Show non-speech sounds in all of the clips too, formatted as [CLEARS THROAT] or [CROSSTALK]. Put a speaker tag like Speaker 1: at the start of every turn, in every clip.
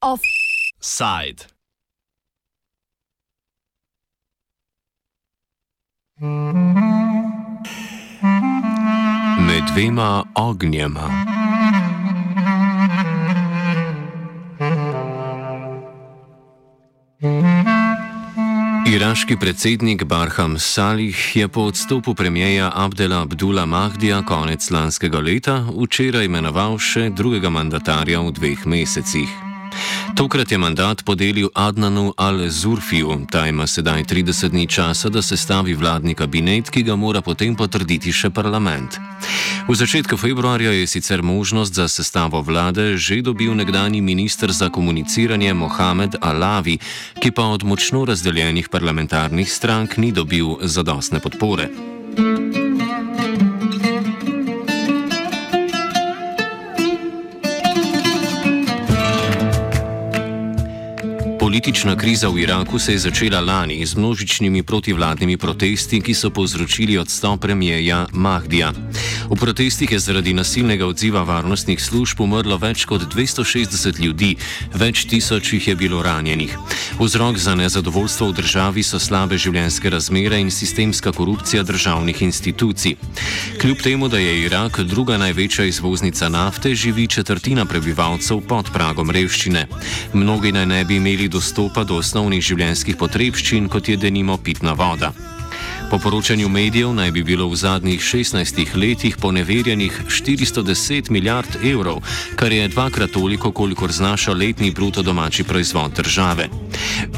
Speaker 1: Offside. Med dvema ognjema. Iraški predsednik Barham Salih je po odstopu premijeja Abdela Abdula Mahdija konec lanskega leta včeraj imenoval še drugega mandatarja v dveh mesecih. Tokrat je mandat podelil Adnanu Al-Zurfiju, ta ima sedaj 30 dni časa, da sestavi vladni kabinet, ki ga mora potem potrditi še parlament. V začetku februarja je sicer možnost za sestavo vlade že dobil nekdani minister za komuniciranje Mohamed Alavi, ki pa od močno razdeljenih parlamentarnih strank ni dobil zadostne podpore. Thank you. Politična kriza v Iraku se je začela lani z množičnimi protivladnimi protesti, ki so povzročili odstop premijeja Mahdija. V protestih je zaradi nasilnega odziva varnostnih služb umrlo več kot 260 ljudi, več tisoč jih je bilo ranjenih. Vzrok za nezadovoljstvo v državi so slabe življenjske razmere in sistemska korupcija državnih institucij. Kljub temu, da je Irak druga največja izvoznica nafte, živi četrtina prebivalcev pod pragom revščine. Mnogi naj ne bi imeli dostopa dostopa do osnovnih življenjskih potrebščin, kot je denimo pitna voda. Po poročanju medijev naj bi bilo v zadnjih 16 letih poneverjenih 410 milijard evrov, kar je dvakrat toliko, kolikor znaša letni bruto domači proizvod države.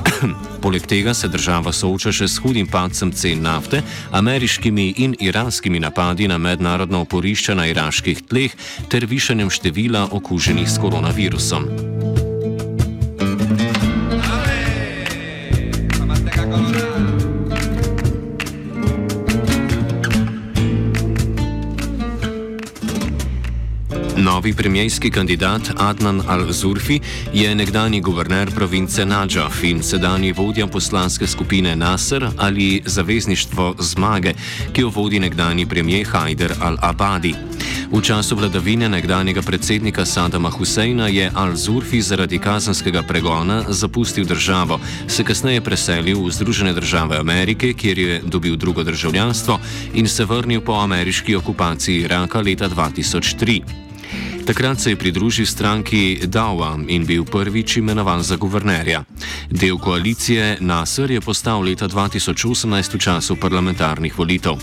Speaker 1: [CLEARS THROAT] Poleg tega se država sooča še s hudim padcem cen nafte, ameriškimi in iranskimi napadi na mednarodno oporišča na iraških tleh ter višanjem števila okuženih s koronavirusom. Novi premijski kandidat Adnan Al-Zurfi je nekdani guverner province Najaf in sedanji vodja poslanske skupine Nasr ali Zavezništvo zmage, ki jo vodi nekdani premijer Hajder Al-Abadi. V času vladavine nekdanjega predsednika Sadama Huseina je Al-Zurfi zaradi kazanskega pregona zapustil državo, se kasneje preselil v Združene države Amerike, kjer je dobil drugo državljanstvo in se vrnil po ameriški okupaciji Iraka leta 2003. Takrat se je pridružil stranki Dawa in bil prvič imenovan za guvernerja. Del koalicije Nasr je postal leta 2018 v času parlamentarnih volitev.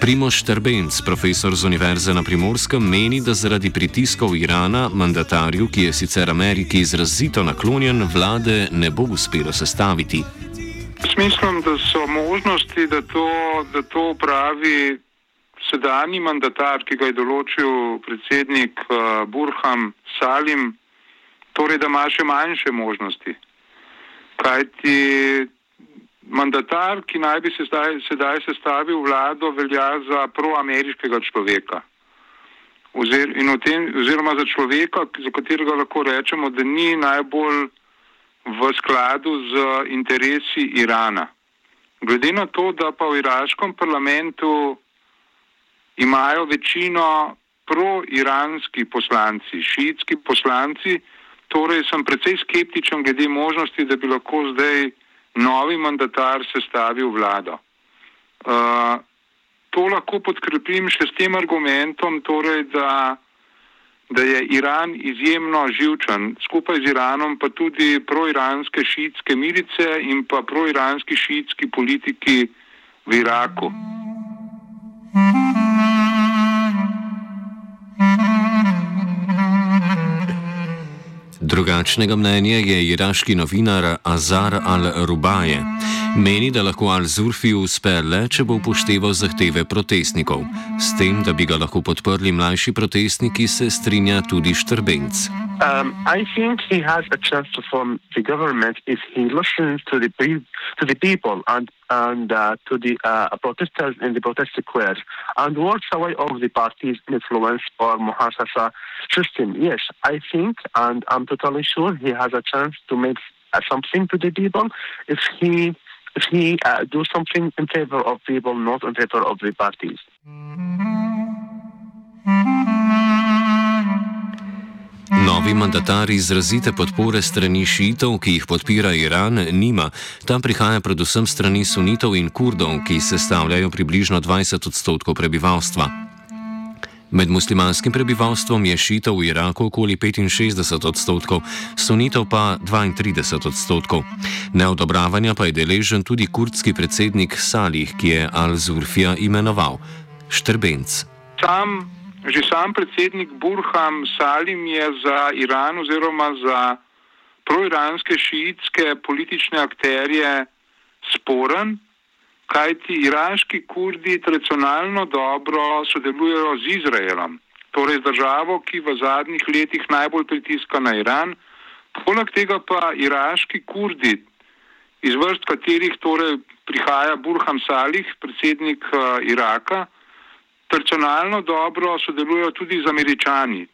Speaker 1: Primoš Terbenc, profesor z Univerze na Primorskem, meni, da zaradi pritiskov Irana, mandatarju, ki je sicer Ameriki izrazito naklonjen, vlade ne bo uspelo sestaviti.
Speaker 2: Mislim, da so možnosti, da to, da to upravi sedanji mandatar, ki ga je določil predsednik uh, Burham Salim, torej da ima še manjše možnosti. Kajti mandatar, ki naj bi se zdaj, sedaj sestavil vlado, velja za proameriškega človeka. Ozer, tem, oziroma za človeka, za katerega lahko rečemo, da ni najbolj v skladu z interesi Irana. Glede na to, da pa v iraškem parlamentu imajo večino pro-iranski poslanci, šiitski poslanci, torej sem precej skeptičen glede možnosti, da bi lahko zdaj novi mandatar sestavil vlado. Uh, to lahko podkrepim še s tem argumentom, torej, da, da je Iran izjemno živčen, skupaj z Iranom pa tudi pro-iranske šiitske milice in pa pro-iranski šiitski politiki v Iraku.
Speaker 1: Drugačnega mnenja je iraški novinar Azar al-Rubaje. Meni, da lahko al-Zurfi uspe le, če bo upošteval zahteve protestnikov. S tem, da bi ga lahko podprli mlajši protestniki, se strinja tudi Štrbenc.
Speaker 3: Um, I think he has a chance to form the government if he listens to the to the people and and uh, to the uh, protesters in the protest squares and works away of the party's influence or muhassasa system. Yes, I think, and I'm totally sure he has a chance to make uh, something to the people if he if he uh, do something in favor of people, not in favor of the parties.
Speaker 1: Novi mandatar izrazite podpore strani šiitov, ki jih podpira Iran, nima. Tam prihaja predvsem strani sunitov in kurdov, ki sestavljajo približno 20 odstotkov prebivalstva. Med muslimanskim prebivalstvom je šitov v Iraku okoli 65 odstotkov, sunitov pa 32 odstotkov. Neodobravanja pa je deležen tudi kurdski predsednik Salih, ki je Al-Zurfija imenoval Štrbenc.
Speaker 2: Sam Že sam predsednik Burham Salim je za Iran oziroma za proiranske šiitske politične akterje sporen, kajti iraški kurdi tradicionalno dobro sodelujejo z Izraelom, torej z državo, ki v zadnjih letih najbolj pritiska na Iran. Poleg tega pa iraški kurdi, iz vrst katerih torej prihaja Burham Salih, predsednik uh, Iraka, tradicionalno dobro sodelujejo tudi z američani.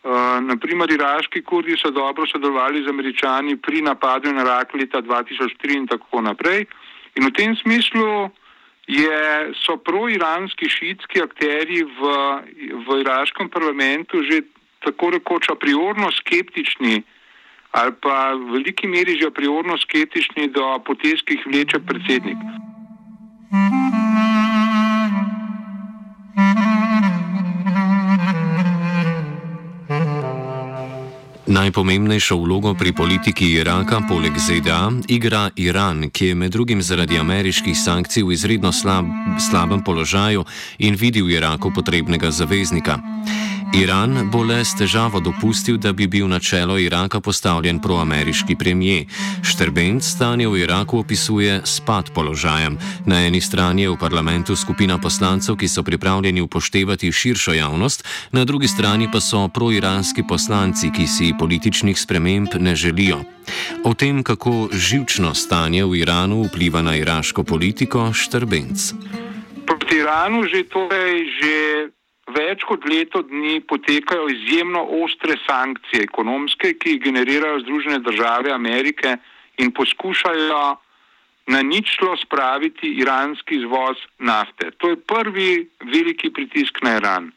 Speaker 2: Uh, naprimer, iraški kurdi so dobro sodelovali z američani pri napadu na Irak leta 2003 in tako naprej. In v tem smislu je, so pro-iranski šiitski akteri v, v iraškem parlamentu že tako rekoč a priorno skeptični ali pa v veliki meri že a priorno skeptični do potez, ki jih vleče predsednik.
Speaker 1: Najpomembnejšo vlogo pri politiki Iraka, poleg ZDA, igra Iran, ki je med drugim zaradi ameriških sankcij v izredno slab, slabem položaju in vidi v Iraku potrebnega zaveznika. Iran bo le s težavo dopustil, da bi bil na čelo Iraka postavljen proameriški premijer. Štrbenc stanje v Iraku opisuje spad položajem. Na eni strani je v parlamentu skupina poslancev, ki so pripravljeni upoštevati širšo javnost, na drugi strani pa so proiranski poslanci, ki si političnih sprememb ne želijo. O tem, kako živčno stanje v Iranu vpliva na iraško politiko, Štrbenc.
Speaker 2: Proti Iranu že torej že več kot leto dni potekajo izjemno ostre sankcije ekonomske, ki jih generirajo Združene države Amerike in poskušajo na ničlo spraviti iranski izvoz nafte. To je prvi veliki pritisk na Iran.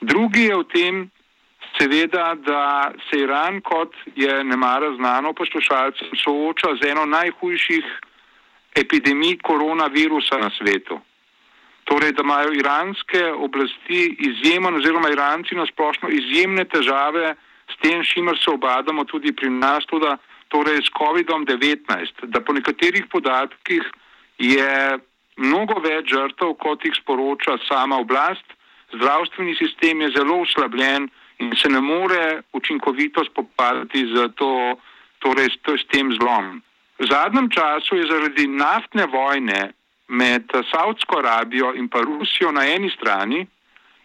Speaker 2: Drugi je v tem, seveda, da se Iran, kot je ne mara znano poslušalcem, sooča z eno najhujših epidemij koronavirusa na svetu. Torej, da imajo iranske oblasti izjemen oziroma Iranci na splošno izjemne težave s tem, s čimer se obadamo tudi pri nas, tudi torej s COVID-19, da po nekaterih podatkih je mnogo več žrtev, kot jih sporoča sama oblast, zdravstveni sistem je zelo oslabljen in se ne more učinkovito spopadati z, to, torej, s tem zlom. V zadnjem času je zaradi naftne vojne med Saudsko Arabijo in pa Rusijo na eni strani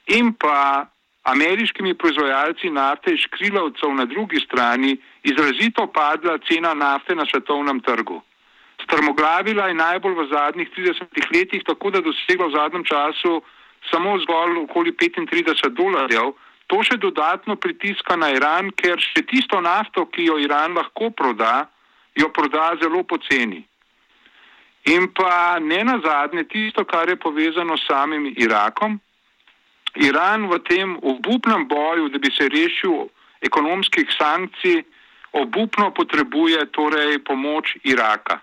Speaker 2: in pa ameriškimi proizvajalci nafte iz krilovcev na drugi strani izrazito padla cena nafte na svetovnem trgu. Strmoglavila je najbolj v zadnjih 30 letih, tako da dosegla v zadnjem času samo zgolj okoli 35 dolarjev. To še dodatno pritiska na Iran, ker še tisto nafto, ki jo Iran lahko proda, jo proda zelo poceni. In pa ne na zadnje tisto, kar je povezano s samim Irakom. Iran v tem obupnem boju, da bi se rešil ekonomskih sankcij, obupno potrebuje torej pomoč Iraka.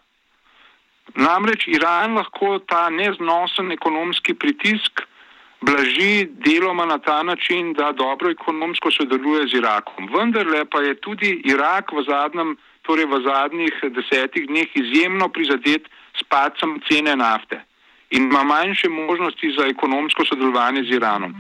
Speaker 2: Namreč Iran lahko ta neznosen ekonomski pritisk blaži deloma na ta način, da dobro ekonomsko sodeluje z Irakom. Vendar pa je tudi Irak v, zadnjem, torej v zadnjih desetih dneh izjemno prizadet s padcem cene nafte in ima manjše možnosti za ekonomsko sodelovanje z Iranom.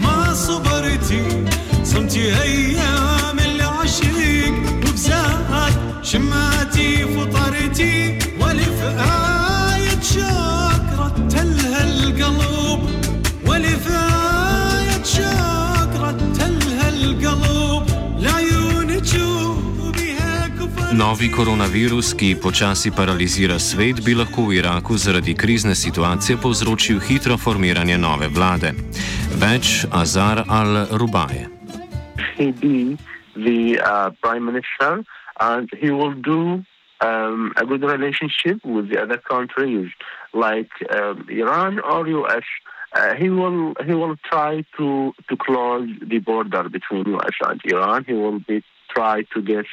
Speaker 4: ما صبرتي صمتي أيام العشيق وبزاد شماتي فطرتي ولف آية شاكرة تلها القلب ولف آية شاكرة
Speaker 1: Novi koronavirus, ki počasi paralizira svet, bi lahko v Iraku zaradi krizne situacije povzročil hitro formiranje nove vlade. Več Azar al-Rubaje.
Speaker 3: he be the uh, prime minister, and he will do um, a good relationship with the other countries like um, Iran or US. Uh, he will he will try to to close the border between US and Iran. He will be try to get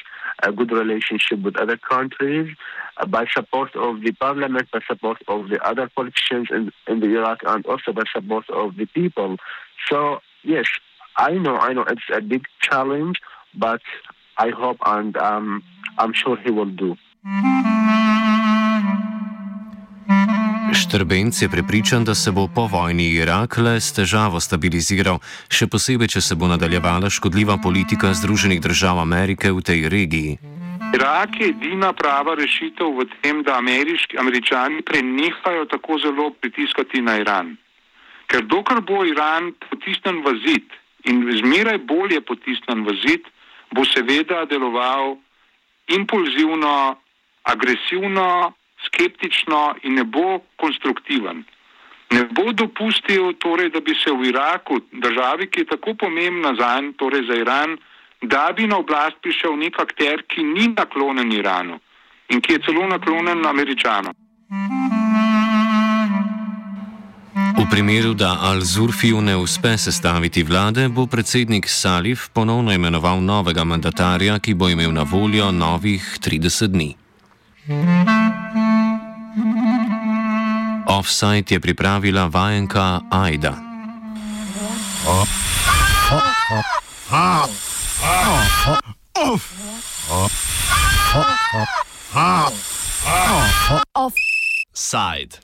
Speaker 3: a good relationship with other countries uh, by support of the parliament, by support of the other politicians in, in the Iraq, and also by support of the people. So yes, I know, I know it's a big challenge, but I hope and um, I'm sure he will do.
Speaker 1: Štrbenc je prepričan, da se bo po vojni Irak le s težavo stabiliziral, še posebej, če se bo nadaljevala škodljiva politika Združenih držav Amerike v tej regiji.
Speaker 2: Irak je edina prava rešitev v tem, da ameriški, američani prenehajo tako zelo pritiskati na Iran. Ker dokler bo Iran potisnen v zid in zmeraj bolje potisnen v zid, bo seveda deloval impulzivno, agresivno, skeptično in ne bo konstruktiven. Ne bo dopustil, torej, da bi se v Iraku, državi, ki je tako pomembna za, torej za Iran, da bi na oblast prišel nek akter, ki ni naklonjen Iranu in ki je celo naklonjen Američanom.
Speaker 1: V primeru, da Al-Zurfiju ne uspe sestaviti vlade, bo predsednik Salif ponovno imenoval novega mandatarja, ki bo imel na voljo novih 30 dni. Offside je pripravila vajenka Aida.
Speaker 5: Offside.